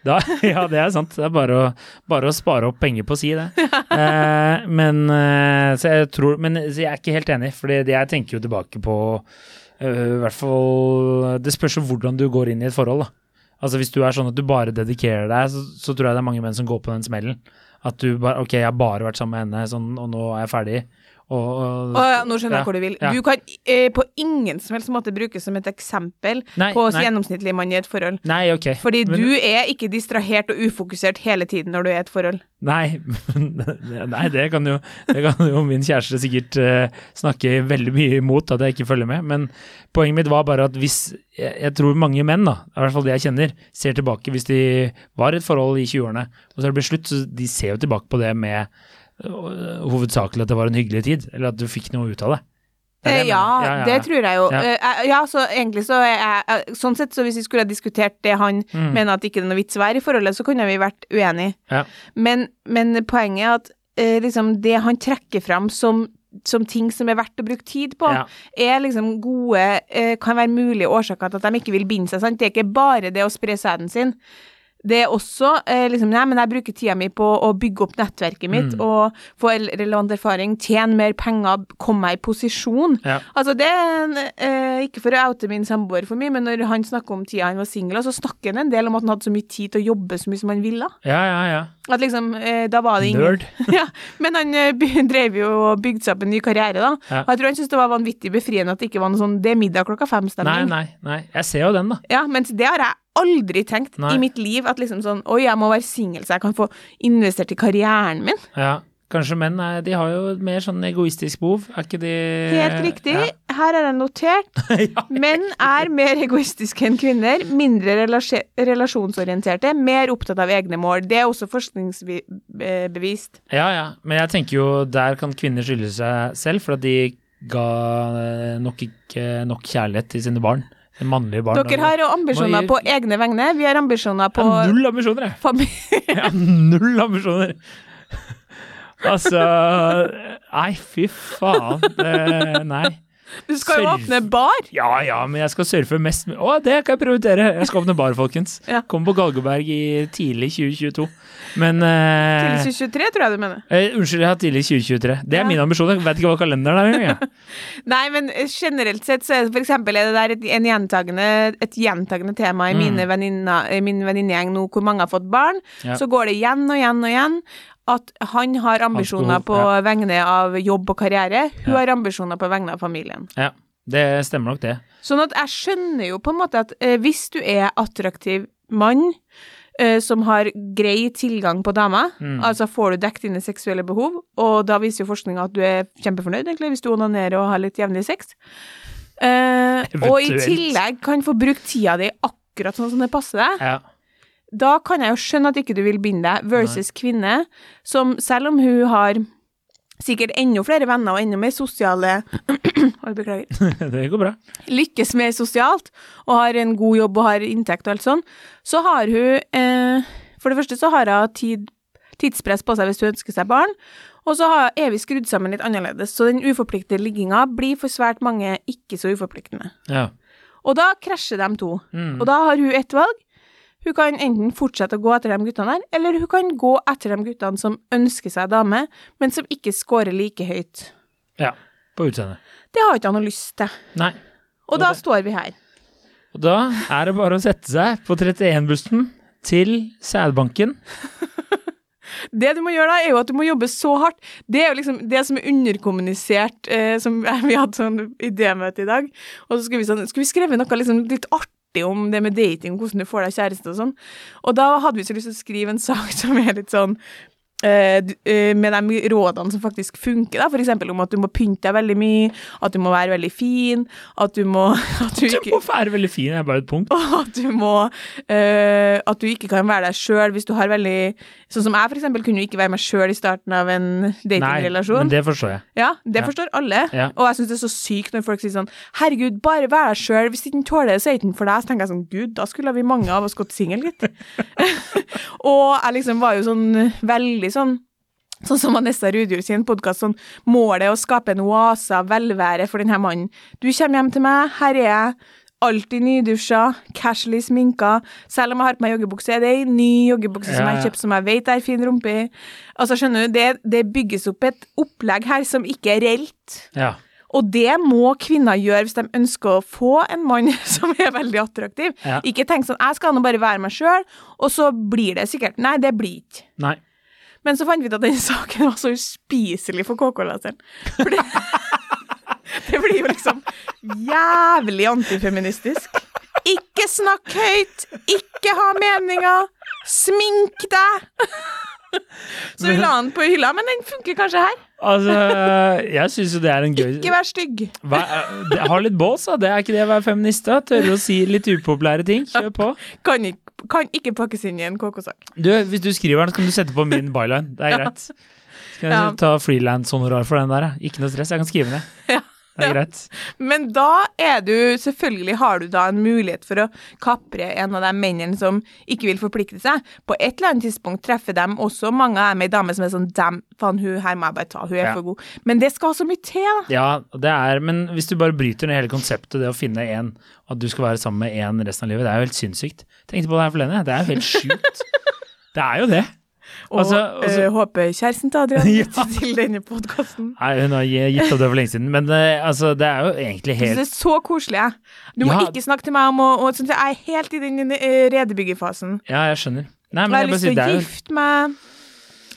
da, ja, det er sant. Det er bare å, bare å spare opp penger på å si det. Eh, men, eh, så jeg tror, men så jeg er ikke helt enig, for jeg tenker jo tilbake på eh, i hvert fall Det spørs jo hvordan du går inn i et forhold. da. Altså Hvis du er sånn at du bare dedikerer deg, så, så tror jeg det er mange menn som går på den smellen. At du bare Ok, jeg har bare vært sammen med henne, sånn, og nå er jeg ferdig. Og, Å, ja, nå skjønner jeg ja, hvor du vil. ja. Du kan eh, på ingen som helst måte brukes som et eksempel Nei, på nei. gjennomsnittlig mann i et forhold. Nei, ok. Fordi Men- du er ikke distrahert og ufokusert hele tiden når du er i et forhold. Nei, nei det, kan jo, det kan jo min kjæreste sikkert eh, snakke veldig mye imot at jeg ikke følger med. Men poenget mitt var bare at hvis Jeg, jeg tror mange menn, da, i hvert fall de jeg kjenner, ser tilbake hvis de var i et forhold i 20-årene, og så er det blitt slutt, så de ser jo tilbake på det med hovedsakelig at det var en hyggelig tid, eller at du fikk noe ut av det. Det er det ja, ja, ja, det tror jeg jo. Ja. Eh, eh, Ja, så egentlig så er eh, Sånn sett, så hvis vi skulle ha diskutert det han Mm. mener at ikke det er noe vits å være i forholdet, så kunne vi vært uenige. Ja. Men, men poenget er at eh, liksom det han trekker fram som som ting som er verdt å bruke tid på, Ja. er liksom gode eh, Kan være mulige årsaker til at de ikke vil binde seg. Sant? Det er ikke bare det å spre sæden sin. Det er også eh, liksom Nei, men jeg bruker tida mi på å bygge opp nettverket mitt Mm. og få relevant erfaring, tjene mer penger, komme meg i posisjon. Ja. Altså, det er eh, Ikke for å oute min samboer for mye, men når han snakker om tida han var singel, så snakker han en del om at han hadde så mye tid til å jobbe så mye som han ville. Ja, ja, ja. At liksom, eh, da var det ingen Nerd. ja, men han eh, drev jo og bygde seg opp en ny karriere, da. Ja. Og jeg tror han syntes det var vanvittig befriende at det ikke var noe sånn 'det er middag klokka fem'-stemning. nei, nei. Jeg ser jo den, da. Ja, mens det har jeg aldri tenkt Nei. i mitt liv, at liksom sånn 'oi, jeg må være singel så jeg kan få investert i karrieren min'. Ja. Kanskje menn er, de har jo et mer sånn egoistisk behov, er ikke de Helt riktig. Ja. Her er det notert. ja. Menn er mer egoistiske enn kvinner, mindre relasjonsorienterte, mer opptatt av egne mål. Det er også forskningsbevist. Ja, ja, men jeg tenker jo der kan kvinner skylde seg selv, for at de ga eh, nok ikke nok kjærlighet til sine barn. Mannlige barn. Dere har jo ambisjoner på egne vegne, vi har ambisjoner på Jeg har null ambisjoner, jeg. Jeg har null ambisjoner. Altså Nei, fy faen. Det, nei. Du skal jo Surf. åpne bar. Ja ja, men jeg skal surfe mest mulig. Å, det kan jeg prioritere! Jeg skal åpne bar, folkens. Ja. Kommer på Galgeberg i tidlig 2022. Men eh, Til 2023, tror jeg du mener. eh, Unnskyld, jeg har tidlig 2023. Det er Ja. min ambisjon. Jeg vet ikke hva kalenderen er engang. jeg. Nei, men eh, generelt sett så er det for eksempel er det der et, en gjentagende, et gjentagende tema i Mm. mine i min venninnegjeng nå, hvor mange har fått barn. Ja. Så går det igjen og igjen og igjen at han har ambisjoner på ja. vegne av jobb og karriere, hun Ja. har ambisjoner på vegne av familien. Ja, det stemmer nok, det. Sånn at jeg skjønner jo på en måte at eh, hvis du er attraktiv mann eh, som har grei tilgang på damer, Mm. altså får du dekket dine seksuelle behov, og da viser jo forskninga at du er kjempefornøyd, egentlig, hvis du onanerer og har litt jevnlig sex. Eh, og i tillegg kan få brukt tida di akkurat sånn som det passer deg. Ja. Da kan jeg jo skjønne at ikke du vil binde deg, versus kvinne, som selv om hun har sikkert enda flere venner og enda mer sosiale Oi, beklager det går bra. lykkes mer sosialt og har en god jobb og har inntekt og alt sånn, så har hun eh, For det første så har hun tid, tidspress på seg hvis hun ønsker seg barn, og så har, er vi skrudd sammen litt annerledes, så den uforpliktede ligginga blir for svært mange ikke så uforpliktende. Ja. Og da krasjer de to. Mm. Og da har hun ett valg. Hun kan enten fortsette å gå etter de guttene der, eller hun kan gå etter de guttene som ønsker seg dame, men som ikke scorer like høyt. ja. På utseendet. Det har ikke han noe lyst til. Nei. Og da det- står vi her. Og da er det bare å sette seg på 31-bussen til sædbanken. Det du må gjøre da, er jo at du må jobbe så hardt. Det er jo liksom det som er underkommunisert, eh, som vi hadde sånn idémøte i dag. Og så skulle vi, sånn, skulle vi skrevet noe liksom litt artig om det med dating, hvordan du får deg kjæreste og sånn. Og da hadde vi så lyst til å skrive en sak som er litt sånn med de rådene som faktisk funker, da. For eksempel om at du må pynte deg veldig mye, at du må være veldig fin, at du må at du Du må være veldig fin, er bare et punkt. og at du må uh, At du ikke kan være deg sjøl hvis du har veldig Sånn som jeg, for eksempel, kunne jo ikke være meg sjøl i starten av en Nei, datingrelasjon. men det forstår jeg. Ja, det Ja. forstår alle. Ja. Og jeg syns det er så sykt når folk sier sånn Herregud, bare vær deg sjøl. Hvis ikke den tåler det, så er den for deg. Så tenker jeg sånn Gud, da skulle vi mange av oss gått singel, gitt. og jeg liksom var jo sånn veldig sånn Sånn som Vanessa Rudjord sin podkast, sånn målet er å skape en oase av velvære for denne mannen. Du kommer hjem til meg, her er jeg, alltid nydusja, casually sminka. Selv om jeg har på meg joggebukse, er det ei ny joggebukse som jeg har kjøpt som jeg vet er fin rumpe i. Altså, skjønner du, det, det bygges opp et opplegg her som ikke er reelt. Ja. Og det må kvinner gjøre hvis de ønsker å få en mann som er veldig attraktiv. Ja. Ikke tenk sånn 'jeg skal nå bare være meg sjøl', og så blir det sikkert Nei, det blir ikke. Nei. Men så fant vi ut at den saken var så uspiselig for KK-leseren. For det, det blir jo liksom jævlig antifeministisk. Ikke snakk høyt, ikke ha meninger, smink deg! Så vi la den på hylla, men den funker kanskje her. Altså, jeg syns jo det er en gøy Ikke vær stygg. Hva, Ha litt bås, da. Det er ikke det å være feminist, da. Tørre å si litt upopulære ting. Kjør på. Kan ikke, kan ikke pakkes inn i en KK-sak. Du, hvis du skriver den, så kan du sette på min byline. Det er greit. Skal jeg ta frilanshonorar for den der? Ikke noe stress, jeg kan skrive ned. Ja. Det er greit. Men da er du Selvfølgelig har du da en mulighet for å kapre en av de mennene som ikke vil forplikte seg. På et eller annet tidspunkt treffer dem også mange av dem ei dame som er sånn Dem, faen, hun her må jeg bare ta, hun er Ja. for god. Men det skal så mye til, da. Ja, det er Men hvis du bare bryter ned hele konseptet, det å finne én, at du skal være sammen med én resten av livet, det er jo helt sinnssykt. Tenkte på det her forleden, det er jo helt sjukt. Det er jo det. Og Altså- altså- eh, håper kjæresten til Adrian Ja. til denne podkasten. Nei, hun har gitt opp det for lenge siden. Men eh, altså, det er jo egentlig helt Du det er så koselig. jeg. Du må Ja. ikke snakke til meg om og, sånn, Jeg er helt i den redebyggefasen. redebyggerfasen. Ja, jeg skjønner. Nei, men Jeg har jeg lyst til å gifte meg.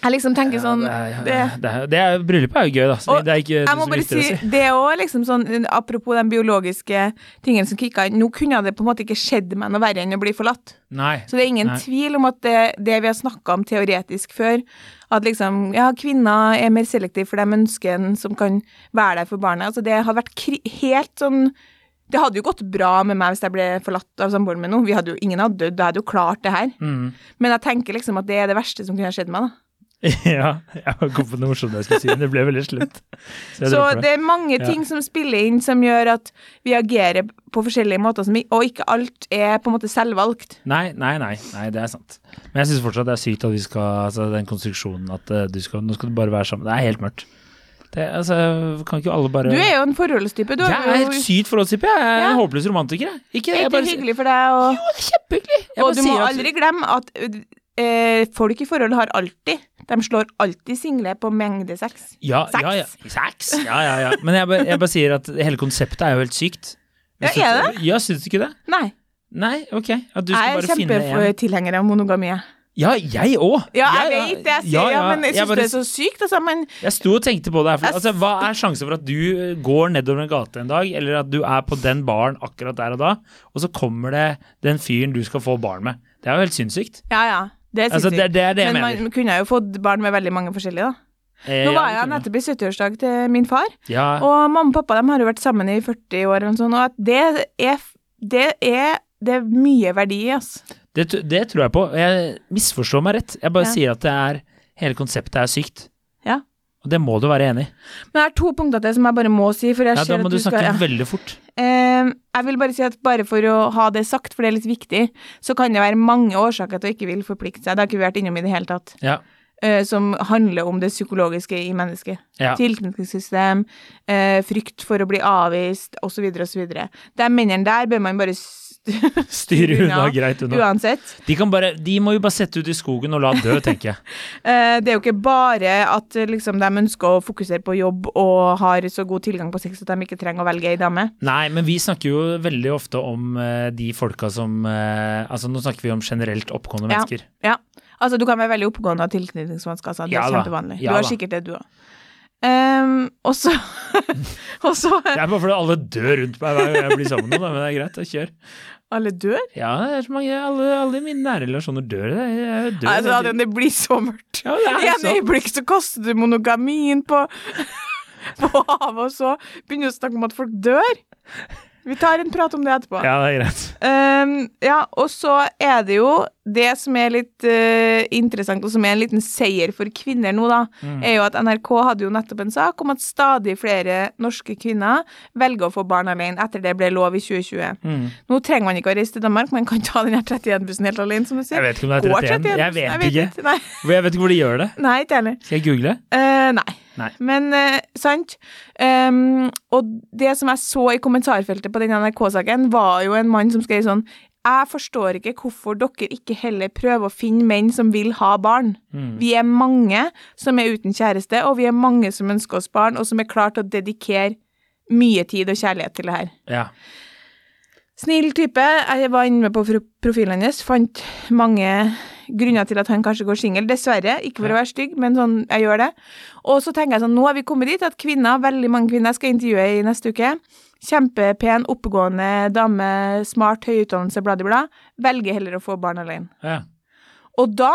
Jeg liksom tenker ja, sånn det det, det det Bryllupet er jo gøy, da. Så det er ikke Jeg må bare si, si. det er også liksom sånn, apropos den biologiske tingen som kicka inn, nå kunne det på en måte ikke skjedd meg noe verre enn å bli forlatt. Nei. Så det er ingen Nei. tvil om at det, det vi har snakka om teoretisk før, at liksom, ja, kvinner er mer selektive for de ønskene som kan være der for barnet. Altså det hadde vært helt sånn Det hadde jo gått bra med meg hvis jeg ble forlatt av samboeren min nå. Vi hadde jo, ingen hadde dødd, jeg hadde jo klart det her. Mm. Men jeg tenker liksom at det er det verste som kunne ha skjedd meg, da. ja, jeg kom på noe morsomt jeg skulle si, men det ble veldig slutt. Så Så det er mange Ja. ting som spiller inn som gjør at vi agerer på forskjellige måter, som, og ikke alt er på en måte selvvalgt. Nei, nei, nei, nei, det er sant. Men jeg syns fortsatt det er sykt at vi skal Altså den konstruksjonen at eh, du skal, nå skal du bare være sammen. Det er helt mørkt. Det, altså, kan ikke alle bare Du er jo en forholdstype. Du Jeg er jo helt sykt forholdstype. Jeg er Ja. en håpløs romantiker. Jeg. Ikke, er jeg ikke bare, hyggelig for deg, og, Jo, det er kjempehyggelig. Og du må aldri glemme at eh, folk i forhold har alltid De slår alltid single på mengdesex. ja, Sex. Ja, ja. Sex. Ja, ja, ja. Men jeg bare, jeg bare sier at hele konseptet er jo helt sykt. Ja, er det? Ja, syns du ikke det? Nei, Nei, ok. At du skal jeg er bare finne en kjempetilhenger av monogami. Ja, jeg òg. Ja, jeg vet det, jeg sier, ja, men jeg syns det er så sykt, altså. Men Jeg sto og tenkte på det her. For, altså, hva er sjansen for at du går nedover en gate en dag, eller at du er på den baren akkurat der og da, og så kommer det den fyren du skal få barn med? Det er jo helt sinnssykt. ja, ja. Det er Altså, sinnssykt. det, det er det jeg men mener. man kunne jo fått barn med veldig mange forskjellige, da. Eh, Nå var det jeg kunne nettopp i 70-årsdag til min far, Ja, og mamma og pappa de har jo vært sammen i 40 år, eller noe sånt, og at det er, det er, det er mye verdi i, altså. det, t- det tror jeg på. Jeg misforstår meg rett. Jeg bare Ja. sier at det er hele konseptet er sykt. Ja. Og det må du være enig i. Men jeg har to punkter til som jeg bare må si, for jeg Ja, ser da må at du du skal snakke ja. veldig fort. Eh, jeg vil bare si at bare for å ha det sagt, for det er litt viktig, så kan det være mange årsaker til å ikke vil forplikte seg. Det har ikke vi vært innom i det hele tatt. Ja. Eh, som handler om det psykologiske i mennesket. Ja. Tilknytningssystem, eh, frykt for å bli avvist, osv., osv. De mennene der bør man bare Styre unna greit unna. Uansett. De, kan bare, de må jo bare sette ut i skogen og la dø, tenker jeg. Eh, det er jo ikke bare at eh, liksom, de ønsker å fokusere på jobb og har så god tilgang på sex at de ikke trenger å velge ei dame. Nei, men vi snakker jo veldig ofte om eh, de folka som Altså, nå snakker vi om generelt oppgående mennesker. Ja. Altså, du kan være veldig oppegående av tilknytningsvansker. Altså. Det er Ja kjempevanlig. Ja du har sikkert det, du òg. Um, og så Og så Det er bare fordi alle dør rundt meg hver gang jeg blir sammen med noen, men det er greit, jeg kjør. Alle dør? Ja, er mange, alle, alle mine nære relasjoner dør. Jeg, jeg dør Altså, det, det blir så mørkt. Ja, I sant. øyeblikk så kaster du monogamien på, på havet, og så begynner du å snakke om at folk dør. Vi tar en prat om det etterpå. Ja, det er greit. Um, ja, og så er det jo det som er litt uh, interessant, og som er en liten seier for kvinner nå, da, Mm. er jo at NRK hadde jo nettopp en sak om at stadig flere norske kvinner velger å få barn alene etter det ble lov i 2020. Mm. Nå trenger man ikke å reise til Danmark, man kan ta den her 31 helt alene, som du sier. Jeg vet ikke om det er 31. 31 Jeg vet ikke. Nei, For Jeg vet ikke hvor de gjør det. nei ikke heller. Skal jeg google? Uh, nei. Nei. Men eh, sant. Um, og det som jeg så i kommentarfeltet på den NRK-saken, var jo en mann som skrev sånn Jeg forstår ikke hvorfor dere ikke heller prøver å finne menn som vil ha barn. Mm. Vi er mange som er uten kjæreste, og vi er mange som ønsker oss barn, og som er klart til å dedikere mye tid og kjærlighet til det her. Ja. Snill type. Jeg var inne på profilen hennes, fant mange grunner til at han kanskje går singel. Dessverre, ikke for å være stygg, men sånn, jeg gjør det. Og så tenker jeg sånn, nå har vi kommet dit at kvinner, veldig mange kvinner, skal intervjue i neste uke. Kjempepen, oppegående dame, smart, høy utdannelse, bla, bla, bla. Velger heller å få barn alene. Ja. Og da,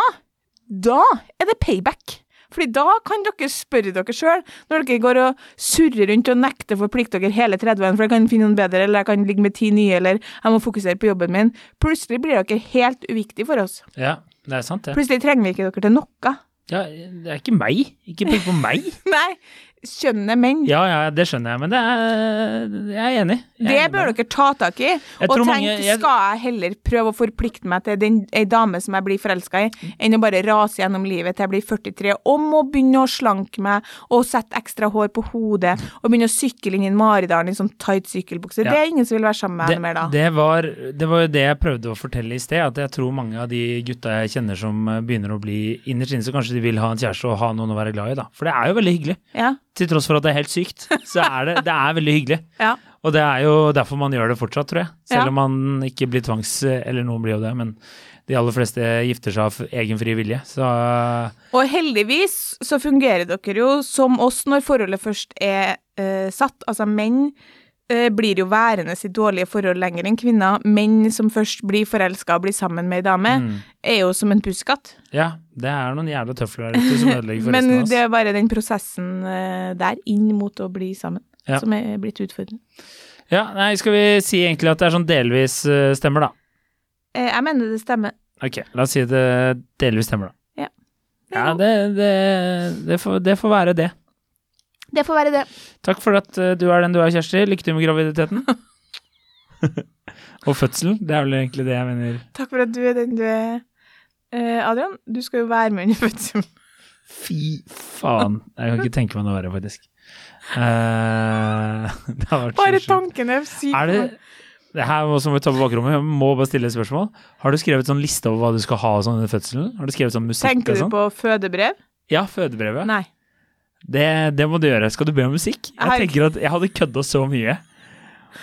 da er det payback. Fordi da kan dere spørre dere sjøl, når dere går og surrer rundt og nekter for plikt dere hele 30-årene, for jeg kan finne noen bedre, eller jeg kan ligge med ti nye, eller jeg må fokusere på jobben min. Plutselig blir dere helt uviktige for oss. ja, det er sant, det. Plutselig trenger vi ikke dere til noe. Ja, det er ikke meg. Ikke pek på meg. Nei, skjønne menn. Ja, ja, det skjønner jeg, men det er, jeg er enig. Jeg Det bør dere ta tak i, Jeg og tenk mange- jeg- skal jeg heller prøve å forplikte meg til den, ei dame som jeg blir forelska i, enn å bare rase gjennom livet til jeg blir 43 og må begynne å slanke meg og sette ekstra hår på hodet og begynne å sykle inn i Maridalen i sånn tight sykkelbukse. Ja. Det er ingen som vil være sammen med henne mer da. det, var, det var jo det jeg prøvde å fortelle i sted, at jeg tror mange av de gutta jeg kjenner som begynner å bli innerst inne, så kanskje de vil ha en kjæreste og ha noen å være glad i, da. For det er jo veldig hyggelig. Ja. Til tross for at det er helt sykt, så er det, det er veldig hyggelig. Ja. Og det er jo derfor man gjør det fortsatt, tror jeg. Selv Ja. om man ikke blir tvangs... Eller noen blir jo det, men de aller fleste gifter seg av egen fri vilje. Så Og heldigvis så fungerer dere jo som oss når forholdet først er uh, satt. Altså menn blir jo værende i dårlige forhold lenger enn kvinner. Menn som først blir forelska og blir sammen med ei dame, mm, er jo som en pusekatt. ja, det er noen jævla tøfler der ute som ødelegger for Men resten av oss. det er bare den prosessen eh, der inn mot å bli sammen Ja. som er blitt utfordrende. Ja, nei, skal vi si egentlig at det er sånn delvis eh, stemmer, da? Eh, jeg mener det stemmer. Ok, la oss si det delvis stemmer, da. Ja. Ja, det, det, det, får, det får være det. Det får være det. Takk for at eh, du er den du er, Kjersti. Lykke til med graviditeten. Og fødselen. Det er vel egentlig det jeg mener. Takk for at du er den du er. Eh, Adrian, du skal jo være med under fødselen. Fy faen. Jeg kan ikke tenke meg noe verre, faktisk. Eh, det har vært Bare tanken er syk. Er det det her må som vi tar på bakrommet. Jeg må bare stille et spørsmål. Har du skrevet sånn liste over hva du skal ha sånn under fødselen? Har du skrevet sånn musikk Tenker og du sånn? på fødebrev? Ja, fødebrevet. Nei. Det, det må du gjøre. Skal du be om musikk? Jeg tenker at jeg hadde kødda så mye.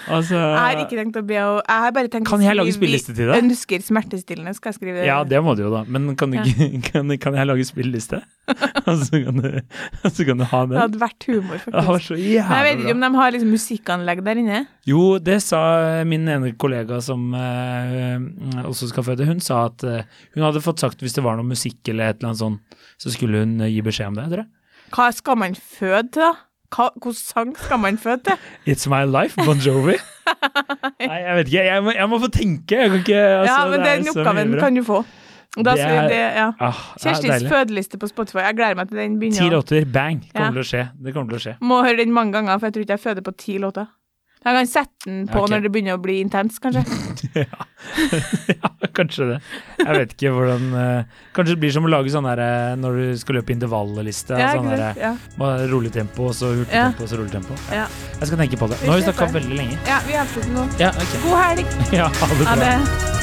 Altså Jeg har ikke tenkt å be å Jeg har bare tenkt Kan jeg lage spilleliste til deg? Ønsker smertestillende, skal jeg skrive. Ja, det må du jo, da. Men kan, du, kan, kan jeg lage spilleliste? Og så kan, kan du ha Det den. hadde vært humor, Det faktisk. så jeg vet ikke om de har liksom musikkanlegg der inne. Jo, det sa min ene kollega som eh, også skal føde. Hun sa at eh, hun hadde fått sagt hvis det var noe musikk eller et eller annet sånt, så skulle hun eh, gi beskjed om det, tror jeg. Hva skal man føde til, da? Hvilken sang skal man føde til? It's My Life, Bon Jovi. Nei, jeg vet ikke. Jeg må, jeg må få tenke. Ikke altså, ja, men den oppgaven kan du få. Da Det er- det, ja. Ah, er Kjerstis fødeliste på Spotify. Jeg gleder meg til den begynner. Ti låter, bang. Kommer Ja. til å skje. Det kommer til å skje. Må høre den mange ganger, for jeg tror ikke jeg føder på ti låter. Jeg kan sette den på okay. når det begynner å bli intenst, kanskje. ja, kanskje det. Jeg vet ikke hvordan uh, Kanskje det blir som å lage sånn der eh, når du skal løpe intervallliste Ja, sånn derre ja. rolig tempo, og så hurtig Ja. tempo, og så rolig tempo. Ja. Jeg skal tenke på det. Nå har vi snakka veldig lenge. ja, vi avslutter nå. Ja, okay. God helg! Ja, ha det Ha bra. det.